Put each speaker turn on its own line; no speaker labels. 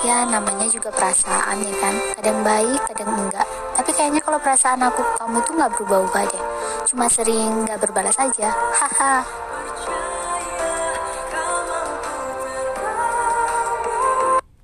Ya namanya juga perasaan ya kan. Kadang baik kadang enggak. Tapi kayaknya kalau perasaan aku kamu tuh nggak berubah-ubah deh. Cuma sering nggak berbalas aja. Haha.